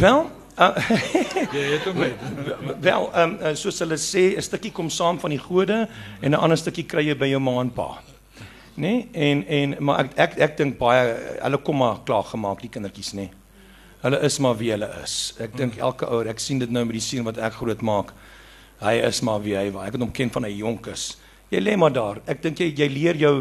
Speaker 2: Wel, uh,
Speaker 3: Jy het hom met.
Speaker 2: Wel, ehm um, soos hulle sê, 'n stukkie kom saam van die gode en 'n ander stukkie kry jy by jou ma en pa. Nee, en en maar ek ek, ek dink baie hulle kom maar klaar gemaak die kindertjies nê. Nee. Hulle is maar wie hulle is. Ek dink elke ouer, ek sien dit nou met die seun wat ek groot maak. Hy is maar wie hy was. Ek het hom ken van hy jonk is. Jy lê maar daar. Ek dink jy jy leer jou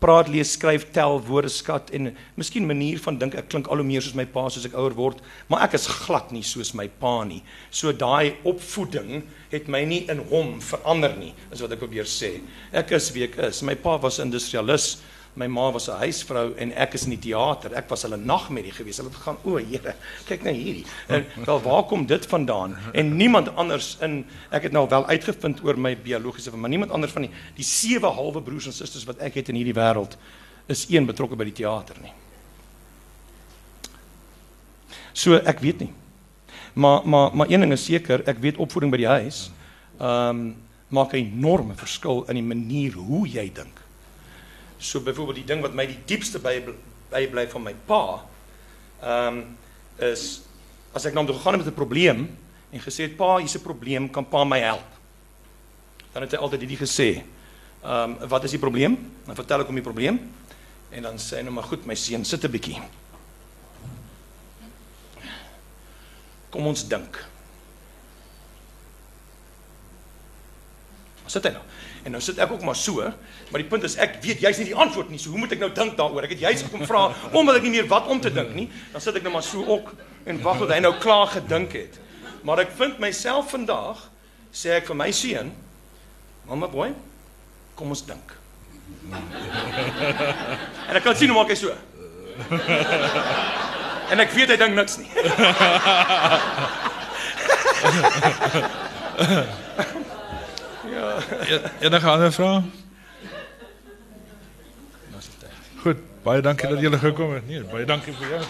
Speaker 2: praat, lees, skryf, tel, woordeskat en miskien manier van dink. Ek klink al hoe meer soos my pa soos ek ouer word, maar ek is glad nie soos my pa nie. So daai opvoeding het my nie in hom verander nie, is wat ek probeer sê. Ek is wie ek is. My pa was 'n industrialis. My ma was 'n huisvrou en ek is in die teater. Ek was hulle nagmerrie gewees. Hulle het gegaan, "O, Here, kyk nou hierdie." En wel, waar kom dit vandaan? En niemand anders in ek het nou wel uitgevind oor my biologiese, maar niemand anders van die die sewe halwe broers en susters wat ek het in hierdie wêreld is een betrokke by die teater nie. So ek weet nie. Maar maar maar een ding is seker, ek weet opvoeding by die huis ehm um, maak 'n enorme verskil in die manier hoe jy dink. So byvoorbeeld die ding wat my die diepste by bybly van my pa ehm um, is as ek na hom toe gegaan het met 'n probleem en gesê het pa, hier's 'n probleem, kan pa my help? Dan het hy altyd hierdie gesê. Ehm um, wat is die probleem? Dan vertel ek hom die probleem en dan sê hy nou maar goed, my seun, sit 'n bietjie. Kom ons dink. Sit hy nou. En nou sit ek ook maar so, maar die punt is ek weet jy's nie die antwoord nie. So hoe moet ek nou dink daaroor? Ek het juist gekom vra omdat ek nie meer wat om te dink nie. Dan sit ek nou maar so ook en wag tot hy nou klaar gedink het. Maar ek vind myself vandag sê ek vir my seun, "Mamma boy, kom ons dink." en ek kan sien hoe maak hy so. en ek weet hy dink niks nie.
Speaker 3: ja, dan gaan we vrouw. Goed, baie dankie dat julle gekom het. Nee, baie dankie vir jou.